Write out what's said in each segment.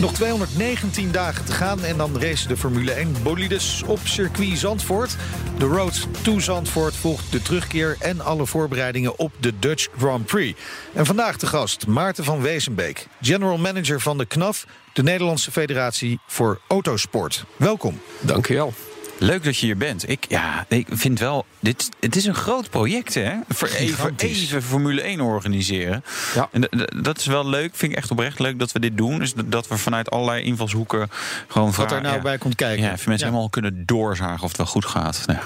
Nog 219 dagen te gaan en dan race de Formule 1 bolides op circuit Zandvoort. De Road to Zandvoort volgt de terugkeer en alle voorbereidingen op de Dutch Grand Prix. En vandaag de gast Maarten van Wezenbeek, general manager van de KNAF, de Nederlandse Federatie voor Autosport. Welkom. Dankjewel. Leuk dat je hier bent. Ik, ja, ik vind wel, dit, het is een groot project, hè? Voor even, even Formule 1 organiseren. Ja. En dat is wel leuk, vind ik echt oprecht leuk dat we dit doen. Dus dat we vanuit allerlei invalshoeken gewoon Wat vragen. er nou ja, bij komt kijken. Ja, even mensen helemaal kunnen doorzagen of het wel goed gaat. Nou,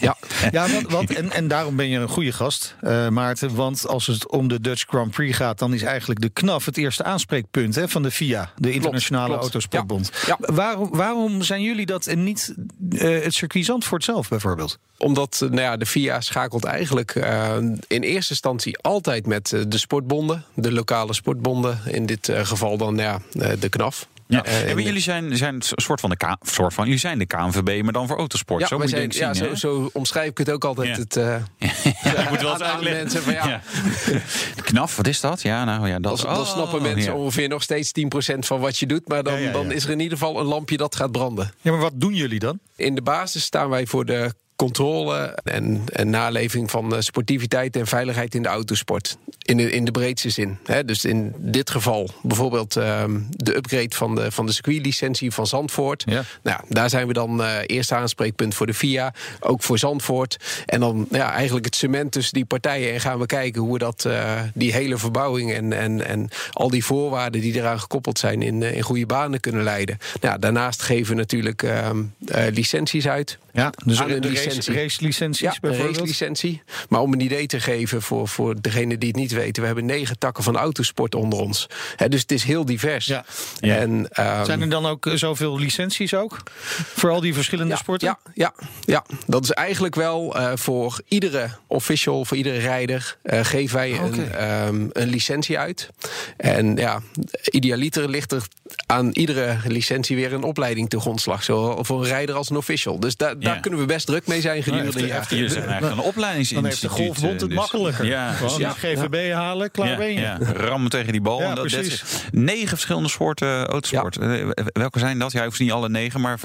Ja, Ja, want, want- en, en daarom ben je een goede gast, eh, Maarten. Want als het om de Dutch Grand Prix gaat, dan is eigenlijk de KNAF het eerste aanspreekpunt hè, van de FIA, de Internationale klopt. Autosportbond. Ja, Waarom, waarom zijn jullie dat en niet eh, het circuit Zandvoort zelf bijvoorbeeld? omdat eh, nou ja, de FIA schakelt eigenlijk eh, in eerste instantie altijd met eh, de sportbonden, de lokale sportbonden. In dit eh, geval dan ja, eh, de KNAF. Ja. En- jullie zijn, zijn een soort van de K, soort van, jullie zijn de KNVB, maar dan voor autosport. Ja, zo wij moet je zijn, zien. ja, zo, zo omschrijf ik het ook altijd. Ja. Het, eh, Ja, ik moet wel eens aan- uitleggen. mensen van, ja. Knaf, wat is dat? Ja, nou ja, dat dan, dan oh, snappen mensen ja. ongeveer nog steeds 10% van wat je doet. Maar dan, Ja, ja, ja. dan is er in ieder geval een lampje dat gaat branden. Ja, maar wat doen jullie dan? In de basis staan wij voor de controle en, en naleving van eh, sportiviteit en veiligheid in de autosport. In de, in de breedste zin. Hè. Dus in dit geval bijvoorbeeld ehm, de upgrade van de, van de circuitlicentie van Zandvoort. Ja. Nou, daar zijn we dan eh eerste aanspreekpunt voor de FIA, ook voor Zandvoort. En dan ja, eigenlijk het cement tussen die partijen. En gaan we kijken hoe we dat, eh, die hele verbouwing en, en, en al die voorwaarden die eraan gekoppeld zijn in, in goede banen kunnen leiden. Nou, daarnaast geven we natuurlijk ehm, eh, licenties uit. Ja, dus Aan de race, licentie. racelicenties Ja, een bijvoorbeeld? racelicentie. Maar om een idee te geven voor, voor degenen die het niet weten... we hebben negen takken van autosport onder ons. Hè, dus het is heel divers. Ja. Ja. En, ehm, Zijn er dan ook eh, zoveel licenties ook? Voor al die verschillende ja, sporten? Ja, ja, ja, dat is eigenlijk wel eh, voor iedere official, voor iedere rijder... eh, geven wij een, ehm, een licentie uit. En ja, idealiter ligt er aan iedere licentie weer een opleiding ten grondslag. Zowel voor een rijder als een official. Dus da- daar Ja. kunnen we best druk mee zijn gedurende heeft- een jaar. Jullie zijn eigenlijk een Dan opleidingsinstituut. heeft de golfbond het dus- makkelijker. Ja, een GVB halen, klaar ja, ben je. ja. Rammen tegen die bal. Ja, en dat, precies. negen verschillende soorten autosport. Eh, Welke zijn dat? Ja, hoeft niet alle negen, maar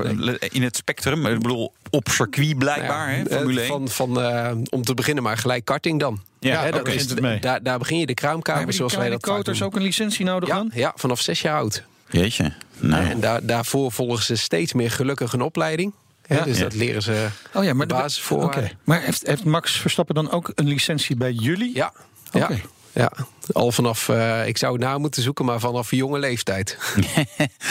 in het spectrum. Ik bedoel, op circuit blijkbaar, Nou ja, hè, Formule eh, 1. Van, van, eh, om te beginnen maar gelijk karting dan. Ja, Hè, dat oké. is- Begint het mee. Daar, daar begin je de die zoals wij dat koters ook een licentie nodig Ja, dan? ja, vanaf zes jaar oud. Jeetje. Nou, En daar, daarvoor volgen ze steeds meer gelukkig een opleiding. Hè, Ja. dus Ja. dat leren ze Oh ja, maar de basisvoorwaarden. Oké. Maar heeft, heeft Max Verstappen dan ook een licentie bij jullie? Ja, Oké. ja, ja. Al vanaf, eh, ik zou het na moeten zoeken, maar vanaf een jonge leeftijd.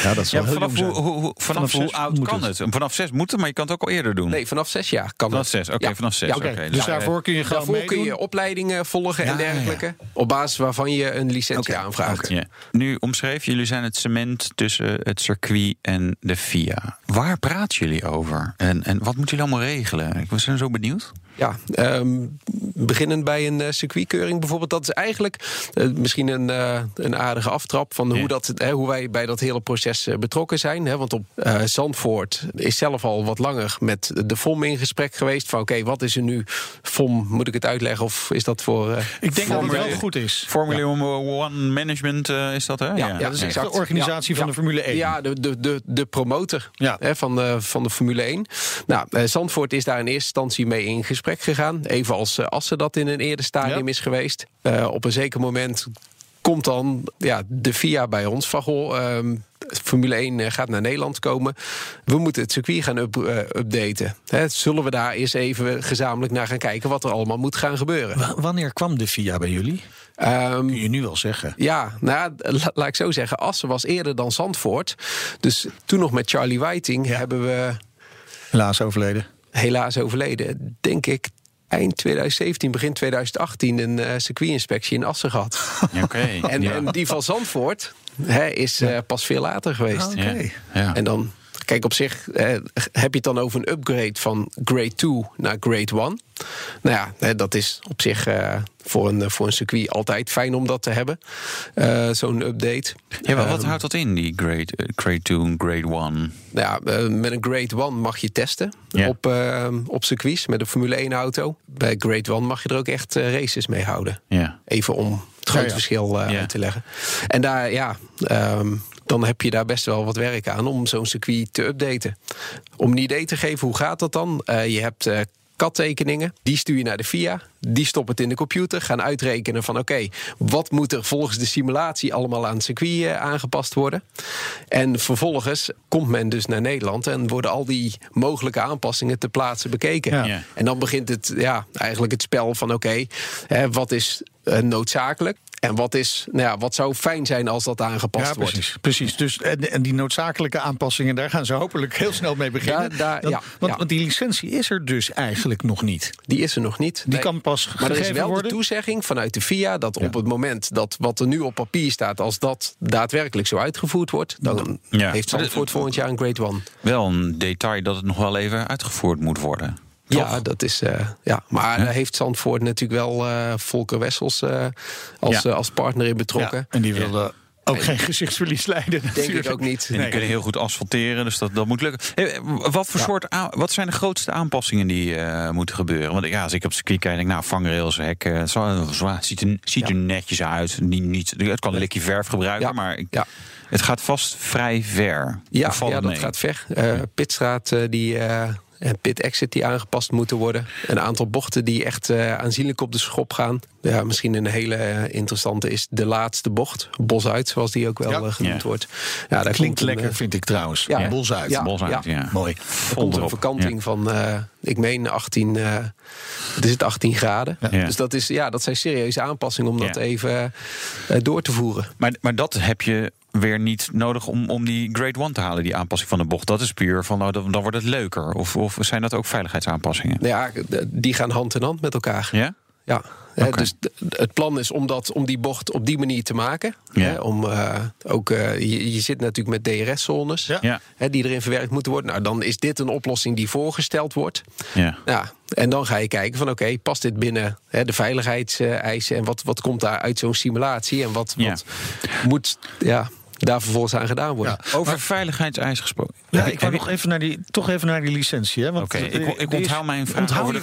Ja, dat ja, vanaf hoe, hoe- hoe- vanaf Vanaf hoe oud kan het. het? Vanaf zes moet het, maar je kan het ook al eerder doen. Nee, vanaf zes jaar kan vanaf dat. zes, oké, Ja. vanaf zes. Ja. Dus Nou, daarvoor kun je gewoon Daarvoor kun meedoen? je opleidingen volgen en Ja, dergelijke. Op basis waarvan je een licentie aanvraagt. Ja. Nu omschreef, jullie zijn het cement tussen het circuit en de FIA. Waar praten jullie over? En, en wat moeten jullie allemaal regelen? Ik was zo benieuwd. Ja, ehm, beginnend bij een eh, circuitkeuring bijvoorbeeld. Dat is eigenlijk eh, misschien een, eh, een aardige aftrap van Ja. hoe, dat, eh, hoe wij bij dat hele proces betrokken zijn. Hè. Want op eh, Zandvoort is zelf al wat langer met de FOM in gesprek geweest. Van oké, wat is er nu? FOM, moet ik het uitleggen of is dat voor... eh, Ik denk dat het Formule- wel goed is. Formula One Management eh, is dat, hè? Ja, Ja, dat is exact. de organisatie Ja, van ja. de Formule 1. Ja, de, de, de, de promotor Ja. hè, van, de, van de Formule 1. Nou, eh, Zandvoort is daar in eerste instantie mee in gesprek gegaan. Even als eh, Assen dat in een eerder stadium Ja. is geweest. Eh, op een zeker moment komt dan ja, de FIA bij ons van... Goh, ehm, Formule 1 eh, gaat naar Nederland komen. We moeten het circuit gaan up- updaten. Zullen we daar eens even gezamenlijk naar gaan kijken... wat er allemaal moet gaan gebeuren? Wa- Wanneer kwam de FIA bij jullie? Ehm, Kun je nu wel zeggen. ja, nou, la- laat ik zo zeggen. Assen was eerder dan Zandvoort. Dus toen nog met Charlie Whiting hebben we Helaas overleden. Helaas overleden, denk ik, eind 2017, begin 2018 een eh circuitinspectie in Assen gehad. Oké. En, ja. en die van Zandvoort hè, is eh, pas veel later geweest. Oké. Ja. Ja. En dan kijk, op zich eh, heb je het dan over een upgrade van Grade 2 naar Grade 1. Nou ja, eh, dat is op zich eh, voor, een, voor een circuit altijd fijn om dat te hebben. Eh, Zo'n update. Ja, maar wat Ehm, houdt dat in, die grade, eh, grade 2 en grade 1? Nou ja, eh, met een Grade 1 mag je testen op, eh, op circuits met een Formule 1 auto. Bij Grade 1 mag je er ook echt eh, races mee houden. Ja. Even om het grote ja. verschil eh, uit te leggen. En daar, ja, ehm, dan heb je daar best wel wat werk aan om zo'n circuit te updaten. Om een idee te geven, hoe gaat dat dan? Eh, je hebt CAD-tekeningen, die stuur je naar de FIA. Die stoppen het in de computer, gaan uitrekenen van... oké, wat moet er volgens de simulatie allemaal aan het circuit eh, aangepast worden? En vervolgens komt men dus naar Nederland... en worden al die mogelijke aanpassingen ter plaatse bekeken. Ja. Ja. En dan begint het, ja, eigenlijk het spel van oké, wat is eh, noodzakelijk? En wat, is, nou ja, wat zou fijn zijn als dat aangepast Ja, wordt? precies. precies. Dus, en, en die noodzakelijke aanpassingen, daar gaan ze hopelijk heel snel mee beginnen. Daar- daar- Dan- ja, want, ja. want die licentie is er dus eigenlijk nog niet. Die is er nog niet. Die Nee. kan pas Maar er is gegeven wel worden. de toezegging vanuit de FIA dat op het moment dat wat er nu op papier staat, als dat daadwerkelijk zo uitgevoerd wordt, dan Ja. heeft Zandvoort volgend jaar een Grade One. Wel een detail dat het nog wel even uitgevoerd moet worden. Ja, dat is. eh, ja. Maar daar heeft Zandvoort natuurlijk wel eh, Volker Wessels eh, als, Ja. als partner in betrokken. Ja, en die wilde ook geen gezichtsverlies leiden. Denk natuurlijk. ik ook niet. En die kunnen heel goed asfalteren, dus dat, dat moet lukken. Hey, wat, voor soort aan- wat zijn de grootste aanpassingen die moeten gebeuren? Want ja, als ik op het circuit kijk, denk ik, nou, vangrails, hekken, zo, zo, ziet, er, ziet er netjes uit. Niet, niet, het kan een likje verf gebruiken, Ja. maar ik- Ja. het gaat vast vrij ver. Ja, ja dat mee? gaat ver. Pitstraat die, pit exit die aangepast moeten worden. Een aantal bochten die echt eh, aanzienlijk op de schop gaan. Ja, misschien een hele eh, interessante is de laatste bocht. Bos uit, zoals die ook wel Ja. eh, genoemd Ja. wordt. Ja, daar Klinkt een, lekker, vind ik trouwens. Ja. Ja. Bos uit. Ja. Bos uit, ja. Mooi. Er komt een verkanting van, eh, ik meen 18, eh het is het 18 graden. Ja. Dus dat, is, ja, dat zijn serieuze aanpassingen om dat even eh, door te voeren. Maar, maar dat heb je weer niet nodig om, om die grade 1 te halen, die aanpassing van de bocht. Dat is puur van, nou, dan, dan wordt het leuker. Of, of zijn dat ook veiligheidsaanpassingen? Ja, die gaan hand in hand met elkaar. Ja? Ja, dus het plan is om, dat, om die bocht op die manier te maken. Ja. Hè, om, eh, ook, eh, je, je zit natuurlijk met DRS-zones Ja. Ja. hè, die erin verwerkt moeten worden. Nou, dan is dit een oplossing die voorgesteld wordt. Ja. Ja, en dan ga je kijken van oké, past dit binnen hè, de veiligheidseisen... en wat, wat komt daar uit zo'n simulatie en wat, Ja. wat moet ja, daar vervolgens aan gedaan worden. Ja. Over veiligheidseisen gesproken. Ja, ik heb nog even naar die, toch even naar die licentie. hè, want Oké, ik- ik is- onthoud mijn vraag onthoud over de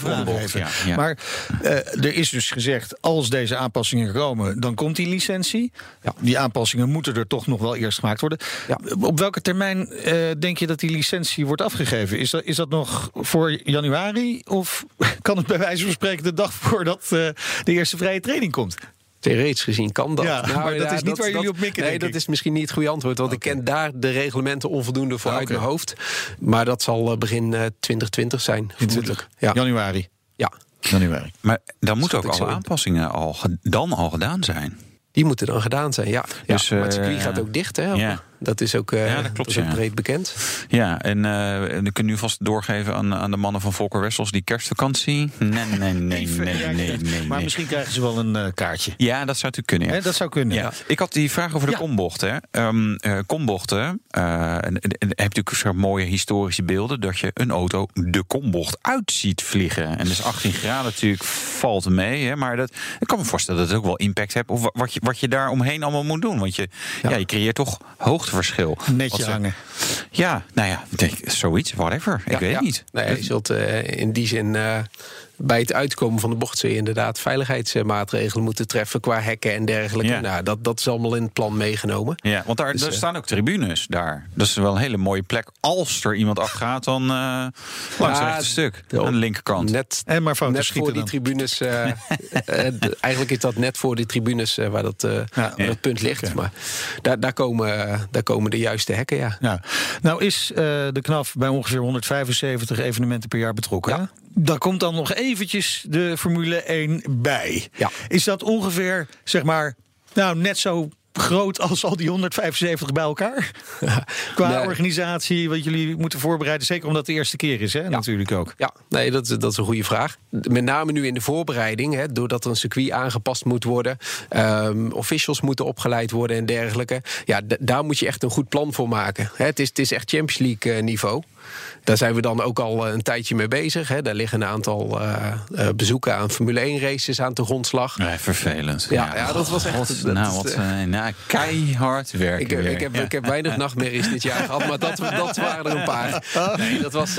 vraag ja, ja. Maar eh, er is dus gezegd, als deze aanpassingen komen, dan komt die licentie. Ja. Die aanpassingen moeten er toch nog wel eerst gemaakt worden. Ja. Op welke termijn eh, denk je dat die licentie wordt afgegeven? Is dat, is dat nog voor januari? Of kan het bij wijze van spreken de dag voordat eh, de eerste vrije training komt? Theoretisch gezien kan dat. Nou, maar dat is niet waar jullie op mikken, Nee, denk dat ik. is misschien niet het goede antwoord. Want ik ken daar de reglementen onvoldoende voor Ah, uit mijn hoofd. Maar dat zal eh, begin eh, 2020 zijn, vermoedelijk. Ja. Januari. ja, Januari. Maar dan moeten ook alle in. aanpassingen al, dan al gedaan zijn. die moeten dan gedaan zijn, ja. Dus, ja maar het circuit eh, gaat ook dicht, hè? ja. Dat is ook, eh, Ja, dat klopt, is ook ja. breed bekend. Ja, en eh en ik kan nu vast doorgeven aan, aan de mannen van Volker Wessels die kerstvakantie. Nee, nee, nee, nee, nee, nee. Maar misschien krijgen ze wel een eh, kaartje. Ja, dat zou natuurlijk kunnen. Ja. Dat zou kunnen. Ja. Ik had die vraag over de Ja. kombochten. hè. Ehm, eh, kombochten. eh, en, en, en heb je natuurlijk zo'n mooie historische beelden dat je een auto de kombocht uit ziet vliegen. En dus 18 graden natuurlijk valt mee. Hè, maar dat, ik kan me voorstellen dat het ook wel impact heeft. Of wa- wat je, wat je daar omheen allemaal moet doen. Want je, ja. je creëert toch hoogteverschil. Netje hangen. Ja, nou ja, ik denk, zoiets, whatever. Ik weet ja. het niet. Nee, je zult eh, in die zin eh, bij het uitkomen van de bocht zul je inderdaad veiligheidsmaatregelen moeten treffen qua hekken en dergelijke. Ja. Nou, dat, dat is allemaal in het plan meegenomen. Ja, want daar, Dus, daar eh, staan ook tribunes daar. Dat is wel een hele mooie plek. Als er iemand afgaat, dan eh langs het rechte stuk. de- aan de linkerkant. Net, En maar net voor die tribunes. eh, eigenlijk is dat net voor die tribunes eh, waar, dat, eh, waar Ja. dat punt ligt. Maar daar, daar, komen, daar komen de juiste hekken, ja. Ja. Nou is eh, de KNAF bij ongeveer 175 evenementen per jaar betrokken. Daar komt dan nog eventjes de Formule 1 bij. Ja. Is dat ongeveer, zeg maar, nou net zo groot als al die 175 bij elkaar? Qua Nee. organisatie, wat jullie moeten voorbereiden. Zeker omdat het de eerste keer is, hè? natuurlijk ook. Ja, nee, dat, is- dat is een goede vraag. Met name nu in de voorbereiding, hè, doordat er een circuit aangepast moet worden, ehm, officials moeten opgeleid worden en dergelijke. Ja, daar moet je echt een goed plan voor maken. Hè, het, is, het is echt Champions League eh, niveau. Daar zijn we dan ook al eh, een tijdje mee bezig. Hè. Daar liggen een aantal eh, eh, bezoeken aan Formule 1 races aan de grondslag. Nee, vervelend. Ja, ja, dat was echt- God, dat nou, wat, nou, keihard werken. Ik, ik, heb, Ja. ik heb weinig nachtmerries dit jaar gehad, maar dat, dat waren er een paar. Nee, dat, was,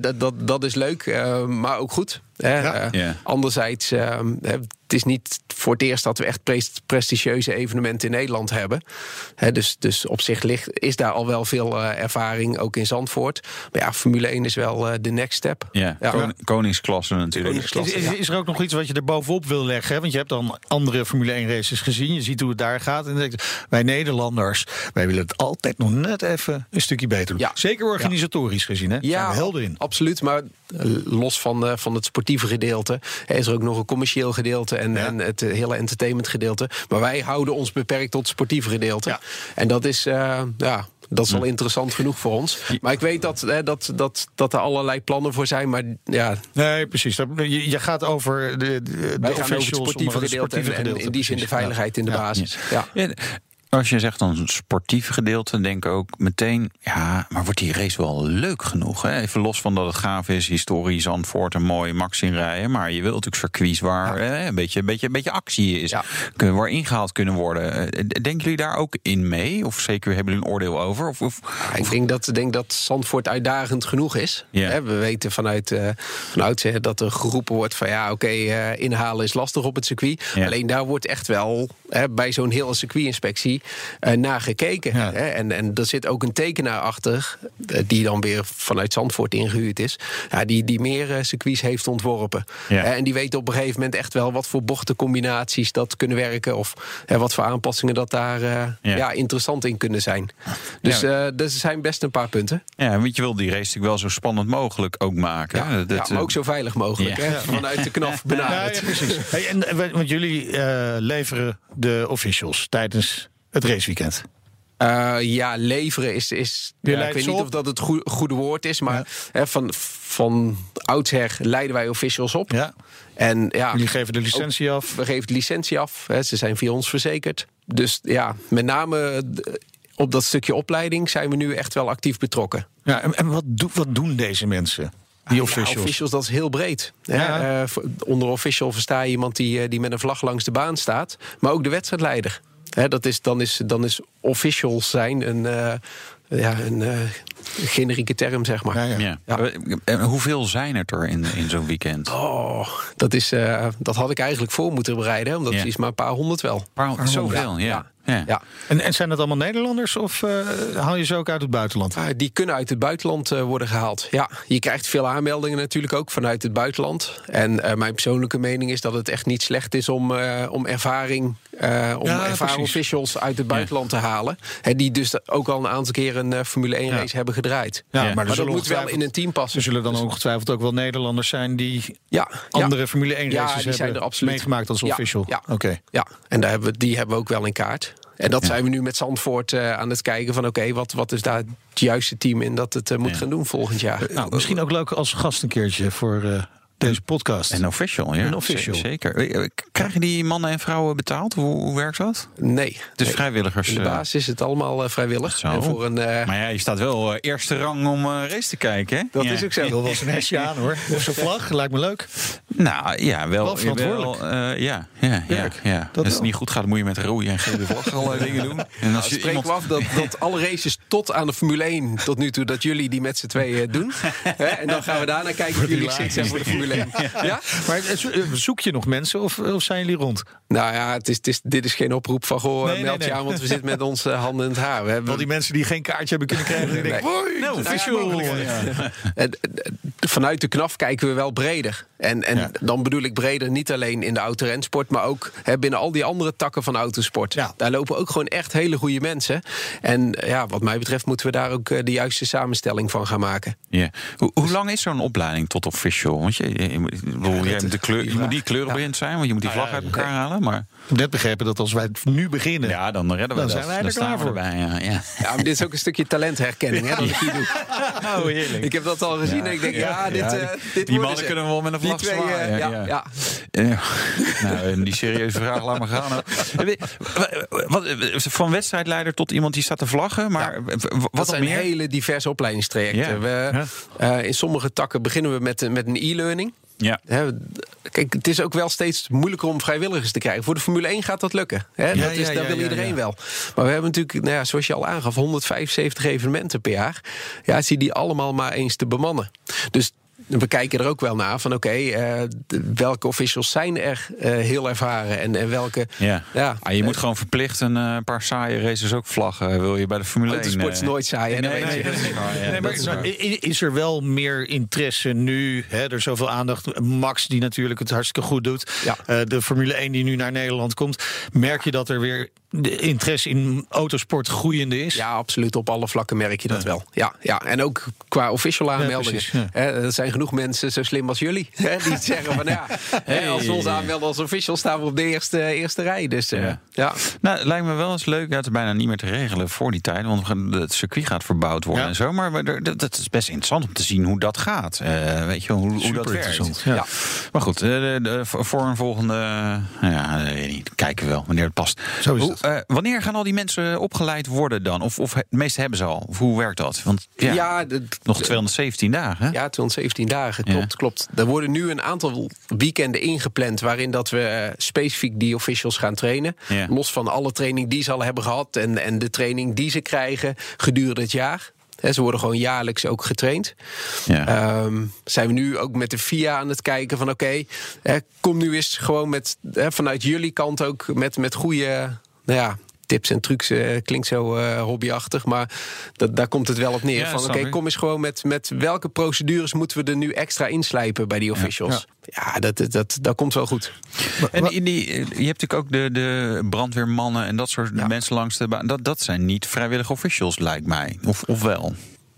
dat, dat, dat is leuk, maar ook goed. Hè. Eh, Ja. Anderzijds, eh, het is niet voor het eerst dat we echt pres- prestigieuze evenementen in Nederland hebben. Hè, dus, dus op zich ligt, is daar al wel veel eh, ervaring, ook in Zandvoort. Maar ja, Formule 1 is wel eh, de next step. Ja, kon- koningsklasse natuurlijk. Koningsklasse. Is, is, is er ook nog iets wat je er bovenop wil leggen? hè? Want je hebt dan andere Formule 1 races gezien. Je ziet hoe het daar gaat. En dan denk je, wij Nederlanders, wij willen het altijd nog net even een stukje beter doen. Ja. Zeker organisatorisch gezien, hè? Zijn we helder in. absoluut. Maar los van, eh, van het sportieve gedeelte eh, is er ook nog een commercieel gedeelte en, Ja. en het eh, hele entertainment gedeelte. Maar wij houden ons beperkt tot het sportieve gedeelte. Ja. En dat is, eh, ja. Dat is wel interessant genoeg voor ons. Maar ik weet dat, eh, dat, dat, dat er allerlei plannen voor zijn. Maar ja, Nee, precies. Je, je gaat over de, de, de over het sportieve gedeelte. en- sportieve en in die zin de veiligheid in de basis. Ja. Ja, als je zegt dan het sportieve gedeelte, denk ik ook meteen, ja, maar wordt die race wel leuk genoeg? Hè? Even los van dat het gaaf is, historie, Zandvoort, een mooie max inrijden. Maar je wilt natuurlijk circuits waar hè, een, beetje, een, beetje, een beetje actie is, Ja. waar ingehaald kunnen worden. Eh, Denken jullie daar ook in mee? Of zeker hebben jullie een oordeel over? Of, of, Ja, ik denk dat, denk dat Zandvoort uitdagend genoeg is. Hè, we weten vanuit, eh van oudsher dat er geroepen wordt van ja, oké, eh, inhalen is lastig op het circuit. Alleen daar wordt echt wel hè, bij zo'n hele circuitinspectie eh naar gekeken. Ja. Hè, en, en er zit ook een tekenaar achter, eh, die dan weer vanuit Zandvoort ingehuurd is, ja, die, die meer eh, circuits heeft ontworpen. Ja. En die weet op een gegeven moment echt wel wat voor bochtencombinaties dat kunnen werken. Of wat voor aanpassingen dat daar Ja. interessant in kunnen zijn. Dus, er zijn best een paar punten. ja, want je wil die race natuurlijk wel zo spannend mogelijk ook maken. Dat, ja, maar ook zo veilig mogelijk. Hè? Vanuit de knaf benaderd. ja, precies. Hey, en, want jullie leveren de officials tijdens het raceweekend. Eh, ja, leveren is. is ja, ik weet niet op? of dat het goe- goede woord is, maar hè, van, van oudsher leiden wij officials op. Ja. En ja, Jullie geven de licentie af. we geven de licentie af. Hè, ze zijn via ons verzekerd. Dus ja, met name d- op dat stukje opleiding zijn we nu echt wel actief betrokken. Ja, en, en wat, doe- wat doen deze mensen? Die officials. Ja, officials, dat is heel breed. Ja. Eh, onder official versta je iemand die, eh, die met een vlag langs de baan staat. Maar ook de wedstrijdleider. Hè, dat is, dan, is, dan is officials zijn een, eh, ja, een eh, generieke term, zeg maar. Ja, ja. ja. Ja. En hoeveel zijn het er in, in zo'n weekend? Oh, dat, is, eh, dat had ik eigenlijk voor moeten bereiden. Omdat Ja. het is maar een paar honderd wel. Paar, zoveel, ja. Ja. Ja. En, en zijn dat allemaal Nederlanders of eh, haal je ze ook uit het buitenland? Ah, die kunnen uit het buitenland eh, worden gehaald. Ja, je krijgt veel aanmeldingen natuurlijk ook vanuit het buitenland. En eh, mijn persoonlijke mening is dat het echt niet slecht is om, eh, om ervaring, eh, om Ja, ervaren precies. officials uit het buitenland te halen. Hè, die dus ook al een aantal keer een eh, Formule 1 race hebben gedraaid. Ja, Ja. maar, er Maar dat moet wel in een team passen. Er zullen dan ongetwijfeld ook wel Nederlanders zijn die Ja, andere ja. Formule 1 Ja, races die hebben zijn er absoluut. meegemaakt als Ja, official. ja. Oké. Ja, en daar hebben we, die hebben we ook wel in kaart. En dat zijn we nu met Zandvoort eh, aan het kijken van... oké, wat, wat is daar het juiste team in dat het eh, moet Ja. gaan doen volgend jaar? Nou, misschien ook leuk als gast een keertje voor eh, deze podcast. Een official, ja. Een official. Zeker. Eh, Krijgen die mannen en vrouwen betaald? Hoe, hoe werkt dat? Nee. Het is nee. vrijwilligers. In de eh, basis is het allemaal eh, vrijwillig. Zo. En voor een, eh, Maar ja, je staat wel eh, eerste rang om eh, race te kijken. Hè? dat Ja. is ook zo. Ik wil wel eens een hesje aan hoor. Of zo'n vlag, lijkt me leuk. Nou ja, wel, Wel verantwoordelijk. wel, eh, ja, ja, ja, ja. Dat Als het wel. niet goed gaat, moet je met rode en gele vlag allerlei dingen doen. En als je Spreken iemand... we af dat, dat alle races tot aan de Formule 1 tot nu toe... dat jullie die met z'n tweeën doen. Hè? En dan gaan we daarna kijken of jullie geschikt zijn voor de Formule 1. Ja? Maar eh, eh, zoek je nog mensen of, of zijn jullie rond? Nou ja, het is, het is, dit is geen oproep van... goh, Nee, nee, meld je nee. aan, want we zitten met onze handen in het haar. We hebben Al die mensen die geen kaartje hebben kunnen krijgen. Die denken, Nee. "Hoi, Nou, dat is official." mogelijk, ja. Eh, vanuit de knaf kijken we wel breder. En, en Ja. dan bedoel ik breder niet alleen in de autorensport, maar ook hè, binnen al die andere takken van autosport. Ja. Daar lopen ook gewoon echt hele goede mensen. En ja, wat mij betreft moeten we daar ook eh, de juiste samenstelling van gaan maken. Ja. Hoe, hoe lang is zo'n opleiding tot official? Want je, je, moet- moet de kleur, je moet die kleurenblind zijn, want je moet die vlag uit elkaar halen. Maar Ik heb net begrepen dat als wij nu beginnen... ja, dan redden we Dan dat. zijn wij er dan klaar we voor. erbij. Ja, ja. Ja, maar dit is ook een stukje talentherkenning hè, dat ik hier doe. Oh, heerlijk. Ik heb dat al gezien en ik denk, ja, dit, Ja, eh, dit die mannen ze. kunnen we wel met een Die vlag twee, eh, zwaaien. ja, ja. ja. Ja. nou, en die serieuze vraag, laat maar gaan. Van wedstrijdleider tot iemand die staat te vlaggen, maar wat dat zijn meer? hele diverse opleidingstrajecten. Ja. We, eh, in sommige takken beginnen we met, met een e-learning. Ja. Hè, kijk, het is ook wel steeds moeilijker om vrijwilligers te krijgen. Voor de Formule 1 gaat dat lukken. Hè? Ja, dat, is, ja, dat ja, wil ja, iedereen ja. wel. Maar we hebben natuurlijk, nou ja, zoals je al aangaf, 175 evenementen per jaar. Ja, zie die allemaal maar eens te bemannen. Dus we kijken er ook wel naar van oké, eh, welke officials zijn er eh, heel ervaren en, en welke. Ja. Ja. Ah, je moet gewoon verplicht een eh, paar saaie races ook vlaggen. Wil je bij de Formule 1? Autosport is nooit saai. Nee, weet nee, maar is er wel meer interesse nu? Hè, er is zoveel aandacht. Max, die natuurlijk het hartstikke goed doet. Ja. Eh, de Formule 1 die nu naar Nederland komt. Merk je dat er weer de interesse in autosport groeiende is? Ja, absoluut. Op alle vlakken merk je dat wel. Ja, ja. En ook qua official aanmeldingen. precies, ja. Hè, er zijn genoeg mensen zo slim als jullie. Hè, die zeggen van ja, hè, als we ons aanmelden als official staan we op de eerste, eerste rij. Dus eh, Ja. ja. Nou, het lijkt me wel eens leuk. Ja, het is bijna niet meer te regelen voor die tijd. Want het circuit gaat verbouwd worden Ja. en zo. Maar dat, is best interessant om te zien hoe dat gaat. Eh, weet je, hoe, hoe dat werkt. ja. Ja. Maar goed, eh, de, de- voor een volgende... nou ja, weet ik niet. kijken we wel wanneer het past. Zo is Hoe, eh, wanneer gaan al die mensen opgeleid worden dan? Of, of het meeste hebben ze al? Of hoe werkt dat? Want ja, Ja, de- nog 217 dagen. hè? Ja, 217 dagen, Ja. klopt, klopt. Er worden nu een aantal weekenden ingepland... waarin dat we eh, specifiek die officials gaan trainen. Ja. Los van alle training die ze al hebben gehad... en, en de training die ze krijgen gedurende het jaar. Ze worden gewoon jaarlijks ook getraind. Ja. Ehm, zijn we nu ook met de FIA aan het kijken van... oké, kom nu eens gewoon met, vanuit jullie kant ook met, met goede... Nou ja, tips en trucs eh, klinkt zo eh, hobbyachtig, maar dat, daar komt het wel op neer. Ja, van oké, kom eens gewoon met, met welke procedures moeten we er nu extra inslijpen bij die officials. Ja, dat, dat, dat, dat komt wel goed. En in die, je hebt natuurlijk ook de, de brandweermannen en dat soort mensen langs de baan. Dat, dat zijn niet vrijwillige officials, lijkt mij. Of, of wel?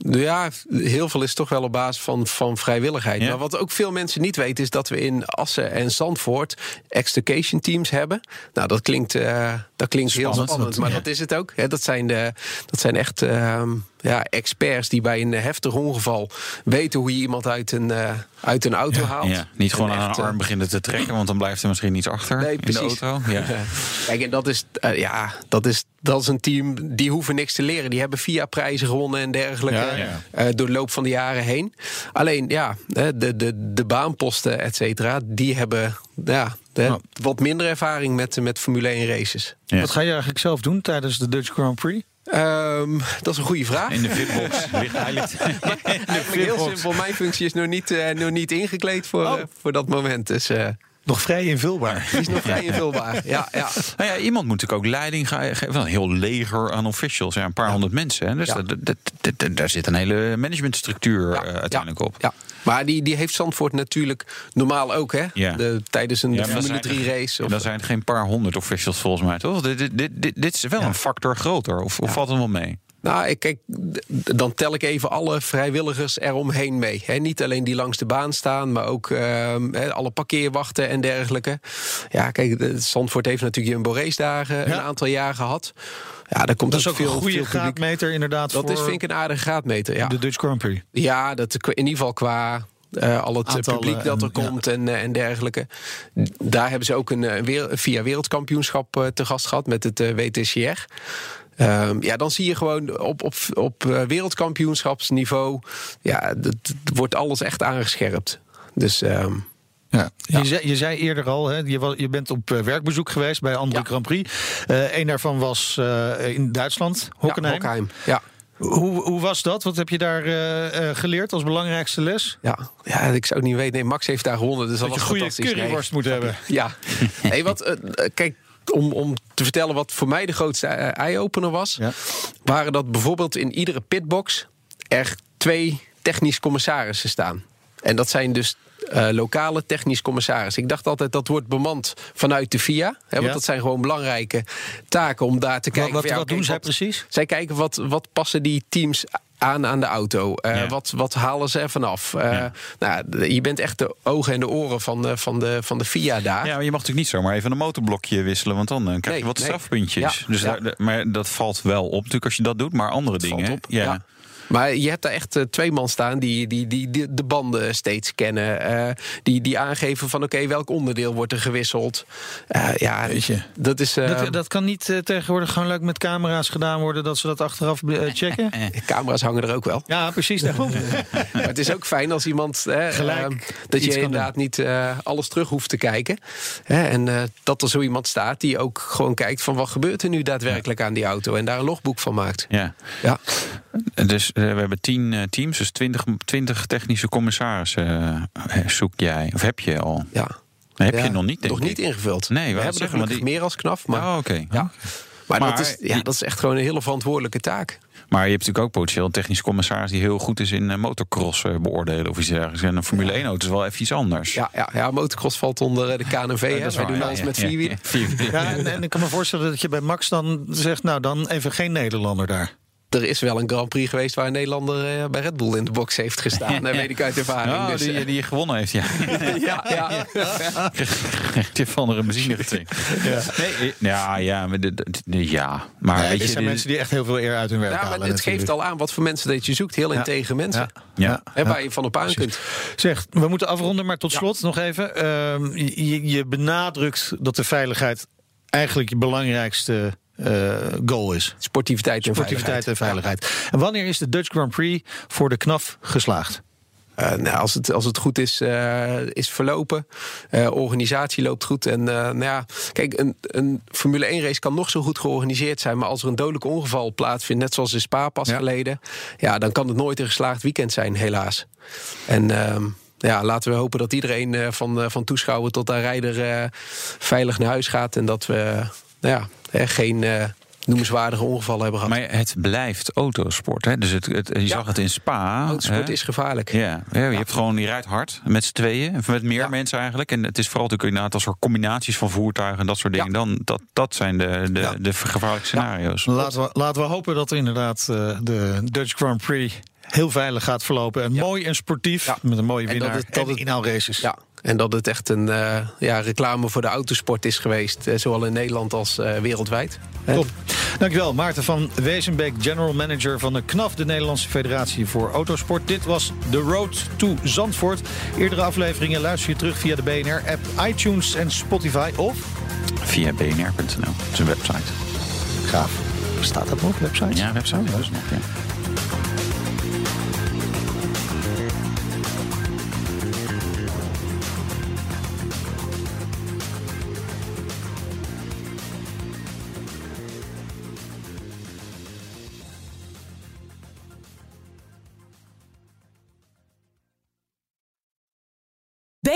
Ja, heel veel is toch wel op basis van, van vrijwilligheid. Ja. Maar wat ook veel mensen niet weten, is dat we in Assen en Zandvoort extrication teams hebben. Nou, dat klinkt, eh, dat klinkt heel Spannend, maar ja. dat is het ook. Hè, dat, zijn de, dat zijn echt ehm, ja, experts die bij een heftig ongeval weten hoe je iemand uit een, eh, uit een auto haalt. Ja, niet gewoon aan een eh, arm beginnen te trekken, want dan blijft er misschien iets achter Nee, in de precies. auto. Ja. Kijk, en dat is, eh, ja, dat, is, dat is een team die hoeven niks te leren. Die hebben via prijzen gewonnen en dergelijke Ja, ja. eh, door de loop van de jaren heen. Alleen, ja, hè, de, de, de baanposten, et cetera, die hebben ja, de- wat minder ervaring met, met Formule 1 races. Ja. Wat ga je eigenlijk zelf doen tijdens de Dutch Grand Prix? Ehm, dat is een goede vraag. In de fitbox ligt hij ligt. Heel simpel. Mijn functie is nog niet, eh, nog niet ingekleed voor, Oh. eh, voor dat moment. Dus eh, Nog vrij invulbaar. die is nog vrij invulbaar. Ja, ja. Nou ja, iemand moet natuurlijk ook leiding ge- geven. Een heel leger aan officials, ja, een paar honderd mensen. Hè. Dus Ja. dat, dat, daar zit een hele managementstructuur Ja, eh, uiteindelijk ja, op. Ja. Maar die, die heeft Zandvoort natuurlijk normaal ook, hè? Ja. De, tijdens een Ja, Formule zijn 3 er- race. En Of, dan zijn geen paar honderd officials volgens mij, toch? Dit, dit, dit, dit- dit is wel een factor groter. Of, of valt het wel mee? Nou, ik, kijk, dan tel ik even alle vrijwilligers eromheen mee. Hè. Niet alleen die langs de baan staan, maar ook ehm, alle parkeerwachten en dergelijke. Ja, kijk, Zandvoort heeft natuurlijk een dagen Ja. een aantal jaar gehad. Ja, daar komt Dat is ook veel, een goede veel graadmeter inderdaad Dat voor is, vind ik, een aardige graadmeter. Ja, de Dutch Grand Prix. ja dat, in ieder geval qua eh, al het eh, Aantal, publiek dat eh, er komt en, en dergelijke. Daar hebben ze ook een, via wereldkampioenschap te gast gehad met het WTCR. Ehm, ja, dan zie je gewoon op, op, op eh, wereldkampioenschapsniveau... ja, dat, wordt alles echt aangescherpt. Dus ehm, Ja. Je, zei, je zei eerder al, hè, je, wa- je bent op eh, werkbezoek geweest bij andere Ja. Grand Prix. Eén daarvan was eh, in Duitsland, Hockenheim. Ja. Hoe, hoe was dat? Wat heb je daar eh, eh, geleerd als belangrijkste les? Ja. ja, ik zou het niet weten. Nee, Max heeft daar gewonnen, dus dat, Dat je was goede fantastisch. Nee. curryworst moet hebben. Ja. Nee, wat, eh, eh, kijk, om, om te vertellen wat voor mij de grootste eh, eye-opener was... Ja. waren dat bijvoorbeeld in iedere pitbox er twee technisch commissarissen staan. En dat zijn dus uh, lokale technisch commissaris. Ik dacht altijd dat wordt bemand vanuit de VIA. Hè, want Ja. dat zijn gewoon belangrijke taken om daar te kijken. wat van, ja, wat oké, doen zij wat- precies? Zij kijken wat, wat passen die teams aan aan de auto. Eh, Ja. wat, wat halen ze ervan af? Eh, nou, je bent echt de ogen en de oren van de, van de, van de VIA daar. Ja, maar je mag natuurlijk niet zomaar even een motorblokje wisselen, want dan eh, krijg je Nee, wat nee. strafpuntjes. Ja, dus daar- maar dat valt wel op natuurlijk als je dat doet, maar andere Het valt dingen. op, ja. Maar je hebt daar echt eh, twee man staan die, die, die, die de banden steeds kennen. eh, die, die aangeven van oké, welk onderdeel wordt er gewisseld. Eh, ja, Weet je. dat is... eh, Dat, dat kan niet tegenwoordig gewoon leuk met camera's gedaan worden... dat ze dat achteraf checken? de camera's hangen er ook wel. Ja, precies. Daarom. Maar het is ook fijn als iemand. Hè, Gelijk dat je inderdaad niet eh, alles terug hoeft te kijken. Hè, en eh, dat er zo iemand staat die ook gewoon kijkt van wat gebeurt er nu daadwerkelijk aan die auto. En daar een logboek van maakt. Ja. Ja. Dus we hebben tien eh, teams, dus twintig, twintig technische commissarissen eh, zoek jij. Of heb je al? ja. Heb Ja, je nog niet, denk Nog ik. niet ingevuld. Nee, we hebben er die- meer als knaf. Maar, Oh, oké. ja. maar, Maar dat, is, ja, die- dat is echt gewoon een hele verantwoordelijke taak. Maar je hebt natuurlijk ook potentieel een technische commissaris die heel goed is in eh, motocross eh, beoordelen of iets dergelijks. En een Formule 1 auto is wel even iets anders. Ja, ja, ja motocross valt onder eh, de KNV. hè. dat is Wij doen ja, alles ja, met ja, ja, vierwielen. Ja, en, en ik kan me voorstellen dat je bij Max dan zegt... nou, dan even geen Nederlander daar. Er is wel een Grand Prix geweest waar een Nederlander eh, bij Red Bull in de box heeft gestaan. Dat weet ik uit ervaring. Oh, dus, die, eh, die je gewonnen heeft, ja. ja, ja. Van een benzine. Ja. Nee, eh, ja, ja, maar, de, de- de- ja. maar weet je, zijn dit- mensen die echt heel veel eer uit hun werk Ja, maar halen. het geeft al aan wat voor mensen dat je zoekt. Heel integere mensen. Ja. Hè, waar je van op aan kunt. Zeg, we moeten afronden, maar tot slot nog even. Ehm, je, je benadrukt dat de veiligheid eigenlijk je belangrijkste eh, goal is. Sportiviteit en Sportiviteit en veiligheid. En wanneer is de Dutch Grand Prix voor de KNAF geslaagd? Eh, nou, als, het, als het goed is, eh, is verlopen. Eh, organisatie loopt goed. En eh, nou ja, kijk, een, een Formule 1 race kan nog zo goed georganiseerd zijn. Maar als er een dodelijk ongeval plaatsvindt, net zoals in Spa pas Ja. geleden. Ja, dan kan het nooit een geslaagd weekend zijn, helaas. En ehm, ja, laten we hopen dat iedereen eh, van, eh, van toeschouwer tot aan rijder eh, veilig naar huis gaat. En dat we nou ja, geen eh, noemenswaardige ongevallen hebben gehad. Maar het blijft autosport. Hè? Dus het, het, je zag het in Spa. Autosport hè? is gevaarlijk. Ja, ja, je hebt gewoon, je rijdt hard met z'n tweeën, of met meer mensen eigenlijk. En het is vooral natuurlijk inderdaad als er combinaties van voertuigen en dat soort dingen. Ja. Dan, dat, dat zijn de, de, Ja. de gevaarlijke scenario's. Laten we, laten we hopen dat inderdaad eh, de Dutch Grand Prix heel veilig gaat verlopen. En mooi en sportief, Ja. met een mooie En dat winnaar. het- dat en het- inhaalraces. Ja, en dat het echt een eh, ja, reclame voor de autosport is geweest. eh, zowel in Nederland als eh, wereldwijd. Top. Dankjewel, Maarten van Wezenbeek, General Manager van de KNAF, de Nederlandse Federatie voor Autosport. Dit was The Road to Zandvoort. Eerdere afleveringen luister je terug via de BNR-app, iTunes en Spotify. Of, Via bnr.nl, een website. gaaf, bestaat dat nog, website? Ja, website. dat is nog, ja.